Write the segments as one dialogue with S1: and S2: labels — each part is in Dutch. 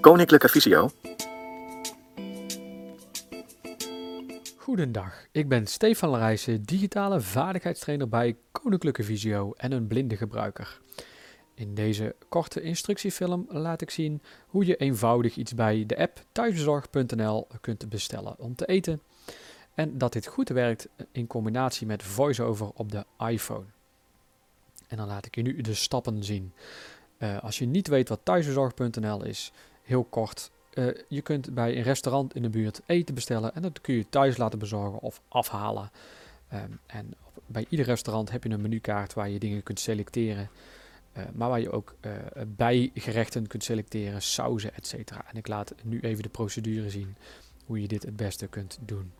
S1: Koninklijke Visio.
S2: Goedendag, ik ben Stefan Larijsen, digitale vaardigheidstrainer bij Koninklijke Visio en een blinde gebruiker. In deze korte instructiefilm laat ik zien hoe je eenvoudig iets bij de app thuisbezorg.nl kunt bestellen om te eten. En dat dit goed werkt in combinatie met VoiceOver op de iPhone. En dan laat ik je nu de stappen zien. Uh, als je niet weet wat thuisbezorg.nl is, heel kort. Uh, je kunt bij een restaurant in de buurt eten bestellen en dat kun je thuis laten bezorgen of afhalen. Um, en op, bij ieder restaurant heb je een menukaart waar je dingen kunt selecteren. Uh, maar waar je ook uh, bijgerechten kunt selecteren, sauzen, etc. En ik laat nu even de procedure zien hoe je dit het beste kunt doen.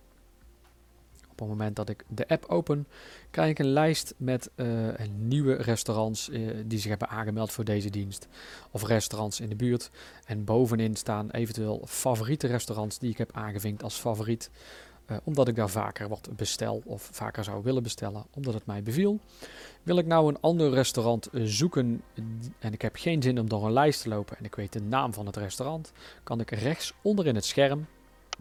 S2: Op het moment dat ik de app open, krijg ik een lijst met uh, nieuwe restaurants uh, die zich hebben aangemeld voor deze dienst. Of restaurants in de buurt. En bovenin staan eventueel favoriete restaurants die ik heb aangevinkt als favoriet. Uh, omdat ik daar vaker wat bestel of vaker zou willen bestellen, omdat het mij beviel. Wil ik nou een ander restaurant zoeken en ik heb geen zin om door een lijst te lopen en ik weet de naam van het restaurant, kan ik rechts onder in het scherm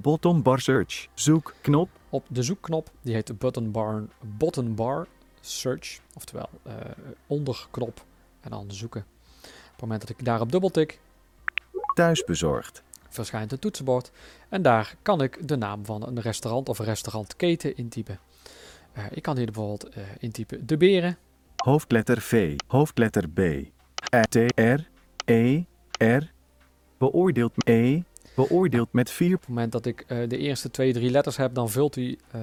S3: Bottom bar search. Zoekknop.
S2: Op de zoekknop, die heet de button bar, button bar search. Oftewel uh, onderknop en dan zoeken. Op het moment dat ik daarop dubbeltik.
S3: Thuisbezorgd.
S2: Verschijnt een toetsenbord. En daar kan ik de naam van een restaurant of restaurantketen intypen. Uh, ik kan hier bijvoorbeeld uh, intypen De Beren.
S3: Hoofdletter V. Hoofdletter B. E, T, R, E, R. Beoordeeld E, beoordeeld met 4.
S2: Op het moment dat ik uh, de eerste twee, drie letters heb, dan vult hij uh,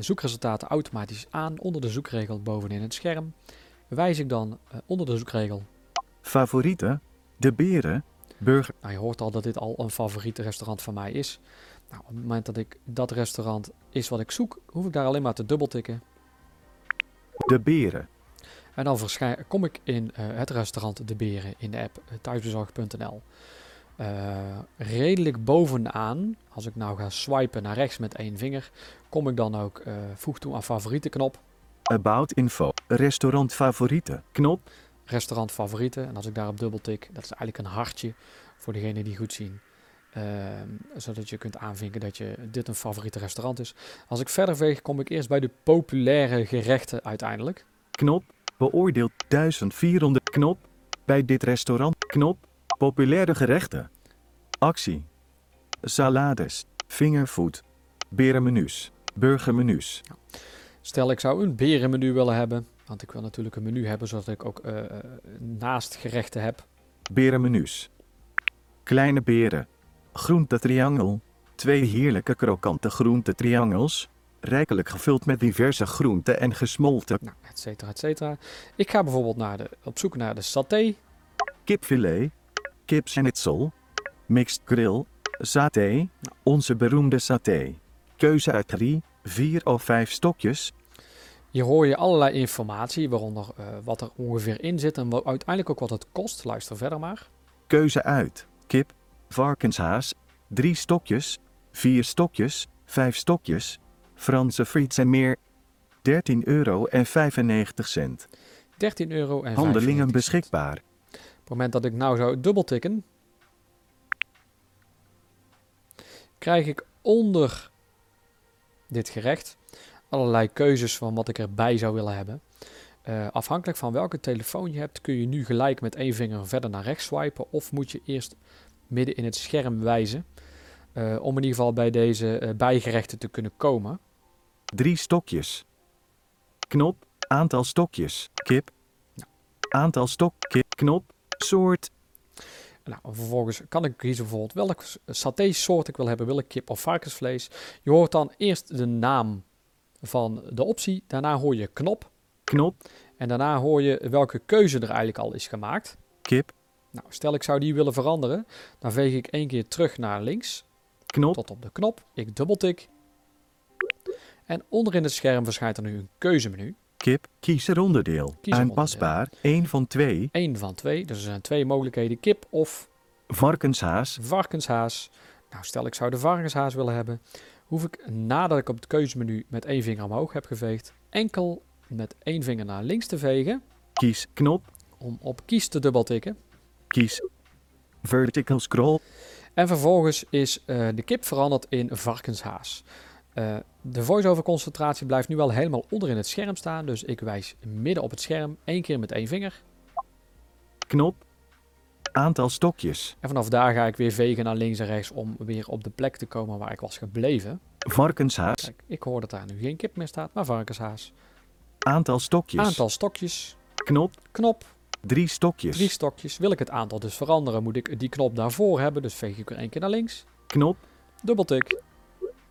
S2: zoekresultaten automatisch aan onder de zoekregel bovenin het scherm. Wijs ik dan uh, onder de zoekregel.
S3: Favorieten, de beren, burger.
S2: Nou, je hoort al dat dit al een favoriete restaurant van mij is. Nou, op het moment dat ik dat restaurant is wat ik zoek, hoef ik daar alleen maar te dubbeltikken.
S3: De beren.
S2: En dan kom ik in het restaurant De Beren in de app thuisbezorg.nl. Uh, redelijk bovenaan, als ik nou ga swipen naar rechts met één vinger, kom ik dan ook uh, voeg toe aan favorieten knop.
S3: About info, restaurant favorieten knop.
S2: Restaurant favorieten en als ik daarop dubbel tik, dat is eigenlijk een hartje voor degenen die goed zien. Uh, zodat je kunt aanvinken dat je dit een favoriete restaurant is. Als ik verder veeg, kom ik eerst bij de populaire gerechten uiteindelijk.
S3: Knop, beoordeeld 1400 knop. Bij dit restaurant knop, Populaire gerechten. Actie. Salades. Vingerfood. Berenmenu's. Burgermenu's.
S2: Stel ik zou een berenmenu willen hebben. Want ik wil natuurlijk een menu hebben zodat ik ook uh, naast gerechten heb.
S3: Berenmenu's. Kleine beren. Groentetriangel. Twee heerlijke krokante groentetriangels. Rijkelijk gevuld met diverse groenten en gesmolten.
S2: Nou, et cetera, et cetera. Ik ga bijvoorbeeld naar de, op zoek naar de saté.
S3: Kipfilet kipschnitzel, mixed grill, saté, onze beroemde saté. Keuze uit drie, vier of vijf stokjes.
S2: Hier hoor je allerlei informatie, waaronder uh, wat er ongeveer in zit en wat, uiteindelijk ook wat het kost. Luister verder maar.
S3: Keuze uit kip, varkenshaas, drie stokjes, vier stokjes, vijf stokjes, Franse friets en meer. 13,95 euro.
S2: 13 euro en
S3: Handelingen beschikbaar
S2: het moment dat ik nou zou dubbeltikken, krijg ik onder dit gerecht allerlei keuzes van wat ik erbij zou willen hebben. Uh, afhankelijk van welke telefoon je hebt, kun je nu gelijk met één vinger verder naar rechts swipen of moet je eerst midden in het scherm wijzen uh, om in ieder geval bij deze uh, bijgerechten te kunnen komen.
S3: Drie stokjes. Knop, aantal stokjes, kip. Aantal stok, kip, knop, soort.
S2: Nou, vervolgens kan ik kiezen bijvoorbeeld welk saté soort ik wil hebben. Wil ik kip of varkensvlees? Je hoort dan eerst de naam van de optie. Daarna hoor je knop.
S3: Knop.
S2: En daarna hoor je welke keuze er eigenlijk al is gemaakt.
S3: Kip.
S2: Nou, stel ik zou die willen veranderen. Dan veeg ik één keer terug naar links.
S3: Knop.
S2: Tot op de knop. Ik dubbeltik. En onderin het scherm verschijnt er nu een keuzemenu.
S3: Kip, kies er onderdeel. Aanpasbaar, één van twee.
S2: Eén van twee, dus er zijn twee mogelijkheden. Kip of...
S3: Varkenshaas.
S2: Varkenshaas. Nou, stel ik zou de varkenshaas willen hebben. Hoef ik, nadat ik op het keuzemenu met één vinger omhoog heb geveegd, enkel met één vinger naar links te vegen.
S3: Kies knop.
S2: Om op kies te dubbeltikken.
S3: Kies. Vertical scroll.
S2: En vervolgens is eh, de kip veranderd in varkenshaas. Eh, de voice-over concentratie blijft nu wel helemaal onderin het scherm staan. Dus ik wijs midden op het scherm één keer met één vinger.
S3: Knop. Aantal stokjes.
S2: En vanaf daar ga ik weer vegen naar links en rechts om weer op de plek te komen waar ik was gebleven.
S3: Varkenshaas.
S2: Kijk, ik hoor dat daar nu geen kip meer staat, maar varkenshaas.
S3: Aantal stokjes.
S2: Aantal stokjes.
S3: Knop.
S2: Knop.
S3: Drie stokjes.
S2: Drie stokjes. Wil ik het aantal dus veranderen, moet ik die knop daarvoor hebben. Dus veeg ik er één keer naar links.
S3: Knop.
S2: Dubbeltik.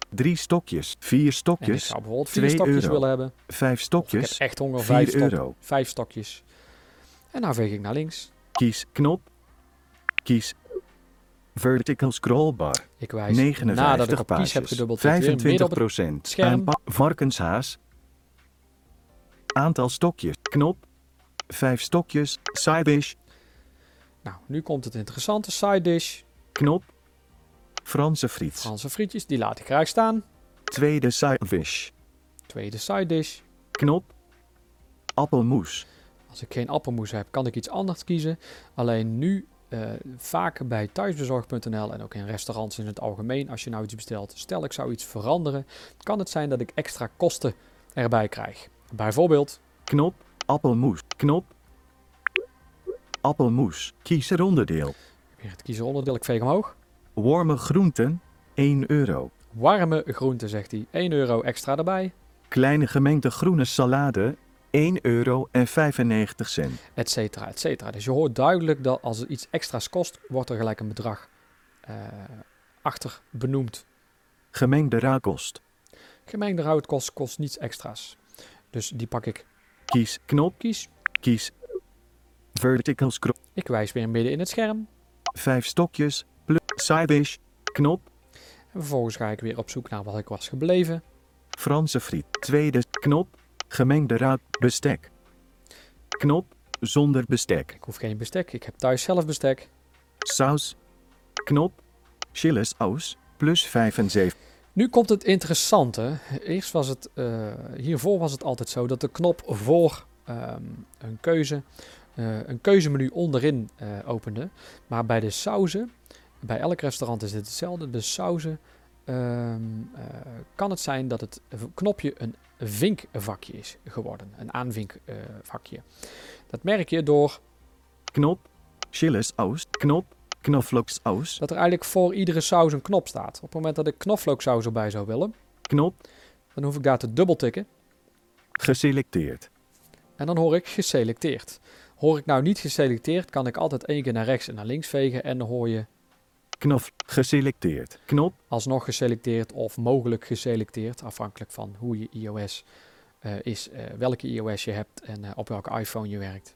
S3: Drie stokjes. Vier
S2: En ik
S3: stokjes.
S2: zou bijvoorbeeld vier stokjes
S3: euro.
S2: willen hebben.
S3: Vijf
S2: Of ik
S3: stokjes.
S2: heb echt honger. Vijf, stok-
S3: euro.
S2: vijf stokjes. En nou veeg ik naar links.
S3: Kies knop. Kies. Vertical scrollbar.
S2: Ik wijs nadat ik
S3: 59
S2: op kies heb gedubbeld weer midden
S3: 25
S2: op het...
S3: procent.
S2: scherm.
S3: Varkenshaas. Aantal stokjes. Knop. Vijf stokjes. Side dish.
S2: Nou, nu komt het interessante. Side dish.
S3: Knop. Franse friet.
S2: Franse frietjes, die laat ik graag staan.
S3: Tweede side dish.
S2: Tweede side dish.
S3: Knop. Appelmoes.
S2: Als ik geen appelmoes heb, kan ik iets anders kiezen. Alleen nu, eh, vaak bij thuisbezorg.nl en ook in restaurants in het algemeen, als je nou iets bestelt, stel ik zou iets veranderen, kan het zijn dat ik extra kosten erbij krijg. Bijvoorbeeld,
S3: Knop. Appelmoes. Knop. Appelmoes. Kies er onderdeel.
S2: weer het kiezen onderdeel, ik veeg omhoog.
S3: Warme groenten. 1 euro.
S2: Warme groenten, zegt hij. 1 euro extra erbij,
S3: Kleine gemengde groene salade. 1 euro en 95 cent.
S2: et cetera, et cetera. Dus je hoort duidelijk dat als het iets extra's kost, wordt er gelijk een bedrag eh, achter benoemd.
S3: Gemengde raakost.
S2: Gemengde houtkost kost niets extra's. Dus die pak ik
S3: Kies knop.
S2: kies.
S3: Kies. Vertical scroll.
S2: Ik wijs weer midden in het scherm.
S3: Vijf stokjes. Dish. Knop.
S2: En vervolgens ga ik weer op zoek naar wat ik was gebleven.
S3: Franse friet. Tweede knop. Gemengde raak. Bestek. Knop. Zonder bestek.
S2: Ik hoef geen bestek, ik heb thuis zelf bestek.
S3: Saus. Knop. Chili saus. Plus 75.
S2: Nu komt het interessante. Eerst was het, eh, hiervoor was het altijd zo dat de knop voor ehm, een keuze, eh, een keuzemenu onderin eh, opende. Maar bij de sauzen, bij elk restaurant is dit hetzelfde. De sauzen ehm, eh, kan het zijn dat het knopje een vinkvakje is geworden. Een aanvinkvakje. dat merk je door
S3: Knop. Chili saus. Knop. Knoflooksaus.
S2: dat er eigenlijk voor iedere saus een knop staat. Op het moment dat ik knoflooksaus erbij zou willen,
S3: Knop.
S2: dan hoef ik daar te dubbeltikken.
S3: Geselecteerd.
S2: En dan hoor ik geselecteerd. Hoor ik nou niet geselecteerd, kan ik altijd één keer naar rechts en naar links vegen. En dan hoor je
S3: Knof. Geselecteerd. Knop.
S2: alsnog geselecteerd of mogelijk geselecteerd. Afhankelijk van hoe je iOS eh, is, eh, welke iOS je hebt en eh, op welke iPhone je werkt.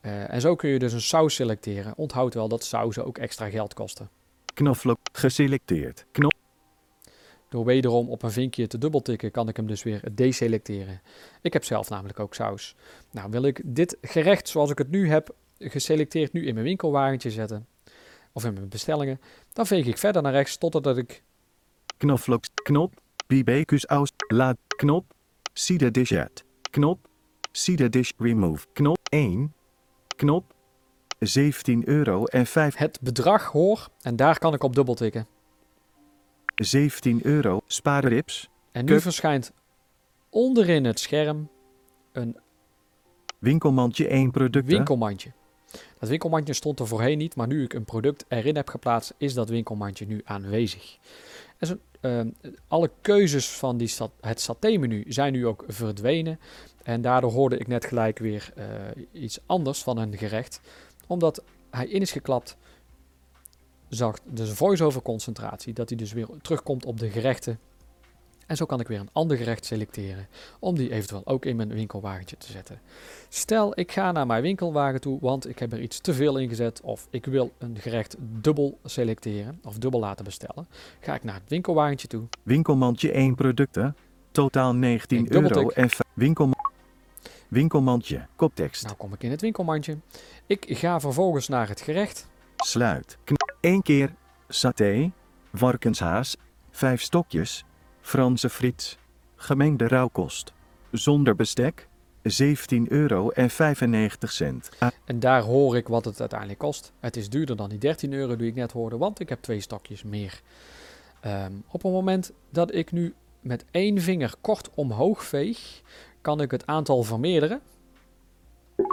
S2: En zo kun je dus een saus selecteren. Onthoud wel dat sauzen ook extra geld kosten.
S3: Knoflook. Geselecteerd. Knop.
S2: Door wederom op een vinkje te dubbeltikken kan ik hem dus weer deselecteren. Ik heb zelf namelijk ook saus. Nou wil ik dit gerecht zoals ik het nu heb geselecteerd nu in mijn winkelwagentje zetten. Of in mijn bestellingen. Dan veeg ik verder naar rechts totdat ik
S3: Knoflook. Knop. BBQ's Laat. Knop. The dish. Knop. The dish remove. Knop. 1. Knop. 17 euro en 5.
S2: het bedrag hoor. En daar kan ik op dubbeltikken.
S3: 17 euro. Spaarrips.
S2: En nu
S3: Cup.
S2: verschijnt onderin het scherm een
S3: Winkelmandje 1 producten.
S2: winkelmandje. Dat winkelmandje stond er voorheen niet, maar nu ik een product erin heb geplaatst, is dat winkelmandje nu aanwezig. En zo, ehm, alle keuzes van die het saté-menu zijn nu ook verdwenen. En daardoor hoorde ik net gelijk weer eh, iets anders van een gerecht. Omdat hij in is geklapt, zag de voice-over concentratie, dat hij dus weer terugkomt op de gerechten. En zo kan ik weer een ander gerecht selecteren, om die eventueel ook in mijn winkelwagentje te zetten. Stel, ik ga naar mijn winkelwagen toe, want ik heb er iets te veel in gezet. Of ik wil een gerecht dubbel selecteren of dubbel laten bestellen. Ga ik naar het winkelwagentje toe.
S3: Winkelmandje 1 producten. Totaal 19
S2: Ik dubbeltik.
S3: euro en 5. Winkel... Winkelmandje. Koptekst.
S2: Nou kom ik in het winkelmandje. Ik ga vervolgens naar het gerecht.
S3: Sluit. 1 keer. Saté. Varkenshaas. 5 stokjes. Franse friet. Gemengde rauwkost. Zonder bestek. 17,95 euro.
S2: En daar hoor ik wat het uiteindelijk kost. Het is duurder dan die 13 euro die ik net hoorde, want ik heb twee stokjes meer. Ehm, op het moment dat ik nu met één vinger kort omhoog veeg, kan ik het aantal vermeerderen.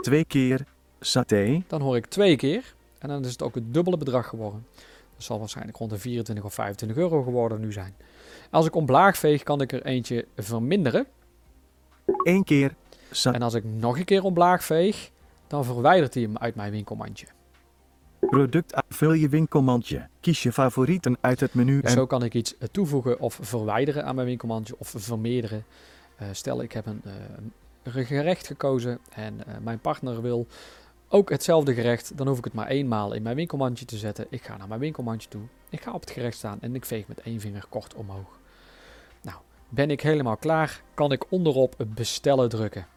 S3: twee keer saté,
S2: Dan hoor ik twee keer en dan is het ook het dubbele bedrag geworden. Dat zal waarschijnlijk rond de 24 of 25 euro geworden nu zijn. Als ik omlaag veeg, kan ik er eentje verminderen.
S3: één keer
S2: En als ik nog een keer omlaag veeg, dan verwijdert hij hem uit mijn winkelmandje.
S3: product vul je winkelmandje. Kies je favorieten uit het menu
S2: Dus
S3: en
S2: zo kan ik iets eh, toevoegen of verwijderen aan mijn winkelmandje of vermeerderen. Eh, stel, ik heb een, eh, gerecht gekozen en mijn partner wil ook hetzelfde gerecht. Dan hoef ik het maar eenmaal in mijn winkelmandje te zetten. Ik ga naar mijn winkelmandje toe. Ik ga op het gerecht staan en ik veeg met één vinger kort omhoog. Nou, ben ik helemaal klaar, kan ik onderop bestellen drukken.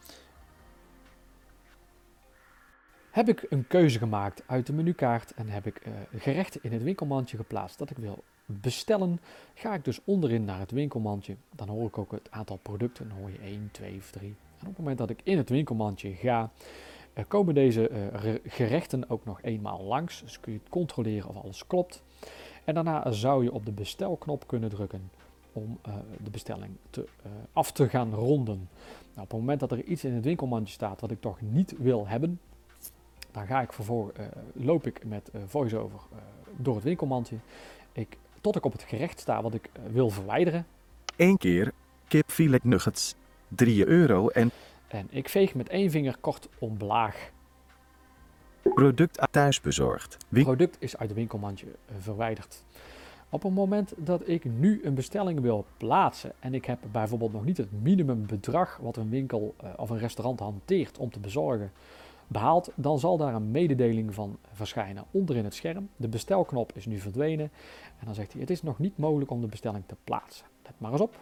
S2: Heb ik een keuze gemaakt uit de menukaart en heb ik eh, gerechten in het winkelmandje geplaatst dat ik wil bestellen, ga ik dus onderin naar het winkelmandje. Dan hoor ik ook het aantal producten. Dan hoor je 1, 2 of 3. En op het moment dat ik in het winkelmandje ga, komen deze eh, re- gerechten ook nog eenmaal langs. Dus kun je controleren of alles klopt. En daarna zou je op de bestelknop kunnen drukken om eh, de bestelling te, eh, af te gaan ronden. Nou, op het moment dat er iets in het winkelmandje staat wat ik toch niet wil hebben, dan ga ik loop ik met voice-over door het winkelmandje. Ik, tot ik op het gerecht sta wat ik wil verwijderen.
S3: één keer kipfilet nuggets. 3 euro en
S2: En ik veeg met één vinger kort omlaag.
S3: product thuisbezorgd. Win-
S2: product is uit het winkelmandje eh, verwijderd. Op het moment dat ik nu een bestelling wil plaatsen en ik heb bijvoorbeeld nog niet het minimumbedrag wat een winkel eh, of een restaurant hanteert om te bezorgen behaald, dan zal daar een mededeling van verschijnen onderin het scherm. De bestelknop is nu verdwenen en dan zegt hij het is nog niet mogelijk om de bestelling te plaatsen. Let maar eens op.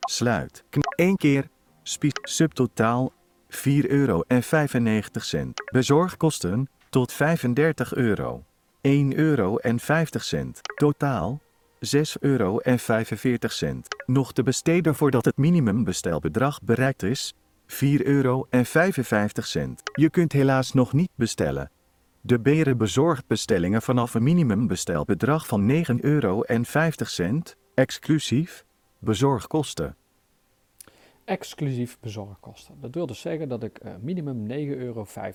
S3: Sluit. Eén keer. Spie subtotaal 4 euro en 95 cent. Bezorgkosten tot 35 euro. 1 euro en 50 cent. Totaal 6 euro en 45 cent. Nog te besteden voordat het minimumbestelbedrag bereikt is. 4 euro en 55 cent. Je kunt helaas nog niet bestellen. De Beren bezorgt bestellingen vanaf een minimumbestelbedrag van 9 euro en 50 cent, exclusief bezorgkosten.
S2: Exclusief bezorgkosten. Dat wil dus zeggen dat ik eh, minimum 9,50 euro eh,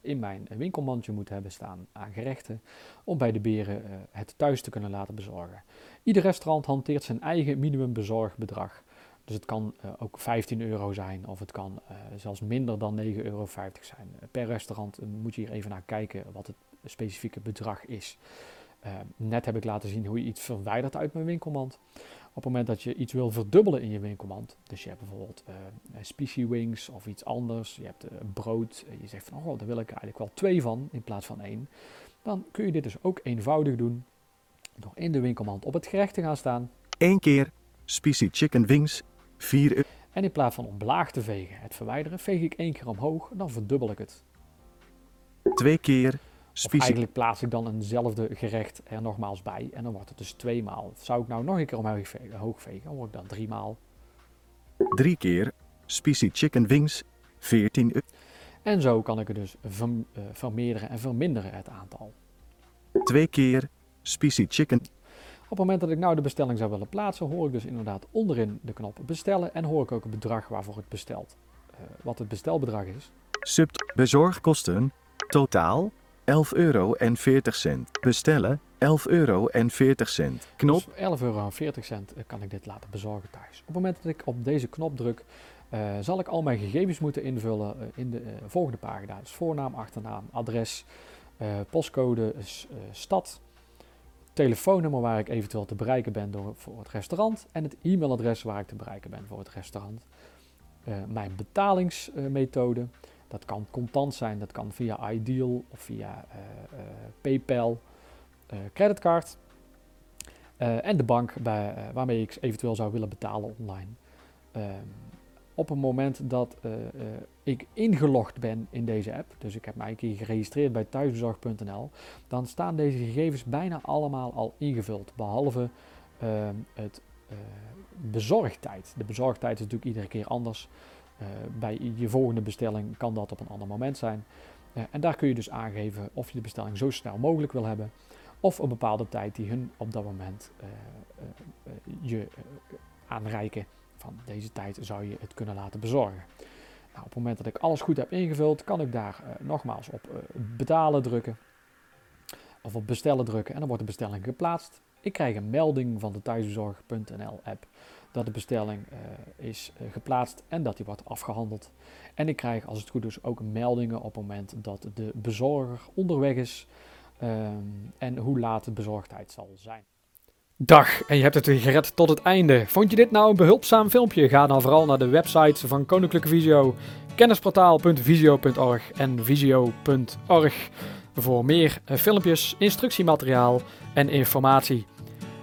S2: in mijn winkelmandje moet hebben staan aan gerechten om bij de beren eh, het thuis te kunnen laten bezorgen. Ieder restaurant hanteert zijn eigen minimumbezorgbedrag. Dus het kan ook 15 euro zijn of het kan zelfs minder dan 9,50 euro zijn. Per restaurant moet je hier even naar kijken wat het specifieke bedrag is. Net heb ik laten zien hoe je iets verwijdert uit mijn winkelmand. Op het moment dat je iets wil verdubbelen in je winkelmand, dus je hebt bijvoorbeeld specie wings of iets anders, je hebt eh, brood, je zegt van oh, daar wil ik eigenlijk wel twee van in plaats van één, dan kun je dit dus ook eenvoudig doen door in de winkelmand op het gerecht te gaan staan
S3: 1 keer spicy chicken wings 4 euro.
S2: en in plaats van omlaag te vegen, het verwijderen, veeg ik één keer omhoog en dan verdubbel ik het.
S3: 2 keer
S2: Of eigenlijk plaats ik dan eenzelfde gerecht er nogmaals bij en dan wordt het dus tweemaal. Zou ik nou nog een keer omhoog vegen, hoog vegen, dan wordt ik dan driemaal.
S3: 3 keer spicy chicken wings 14 euro.
S2: En zo kan ik het dus verm- eh, vermeerderen en verminderen het aantal.
S3: 2 keer spicy chicken
S2: Op het moment dat ik nou de bestelling zou willen plaatsen, hoor ik dus inderdaad onderin de knop bestellen en hoor ik ook het bedrag waarvoor het bestelt. Eh, wat het bestelbedrag is.
S3: sub bezorgkosten totaal 11 euro en 40 cent. Bestellen 11 euro en 40 cent. Knop
S2: Dus 11,40 euro eh, kan ik dit laten bezorgen thuis. Op het moment dat ik op deze knop druk, eh, zal ik al mijn gegevens moeten invullen eh, in de volgende pagina. Dus voornaam, achternaam, adres, postcode, stad, telefoonnummer waar ik eventueel te bereiken ben door, voor het restaurant en het e-mailadres waar ik te bereiken ben voor het restaurant. Mijn betalingsmethode, dat kan contant zijn, dat kan via Ideal of via eh, eh, PayPal, eh, creditcard. En de bank bij, waarmee ik eventueel zou willen betalen online. Ehm, op het moment dat ik ingelogd ben in deze app, dus ik heb mij een keer geregistreerd bij thuisbezorg.nl, dan staan deze gegevens bijna allemaal al ingevuld, behalve ehm, het bezorgtijd. De bezorgtijd is natuurlijk iedere keer anders. Eh, bij je volgende bestelling kan dat op een ander moment zijn. Eh, en daar kun je dus aangeven of je de bestelling zo snel mogelijk wil hebben. Of een bepaalde tijd die hun op dat moment eh, je aanreiken. Van deze tijd zou je het kunnen laten bezorgen. Nou, op het moment dat ik alles goed heb ingevuld, kan ik daar nogmaals op betalen drukken. Of op bestellen drukken en dan wordt de bestelling geplaatst. Ik krijg een melding van de thuisbezorg.nl app dat de bestelling eh, is eh, geplaatst en dat die wordt afgehandeld. En ik krijg als het goed is ook meldingen op het moment dat de bezorger onderweg is ehm, en hoe laat de bezorgdheid zal zijn. Dag, en je hebt het weer gered tot het einde. Vond je dit nou een behulpzaam filmpje? Ga dan vooral naar de websites van Koninklijke Visio, kennisportaal.visio.org en visio.org voor meer eh, filmpjes, instructiemateriaal en informatie.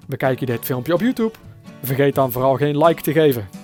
S2: Bekijk je dit filmpje op YouTube? Vergeet dan vooral geen like te geven.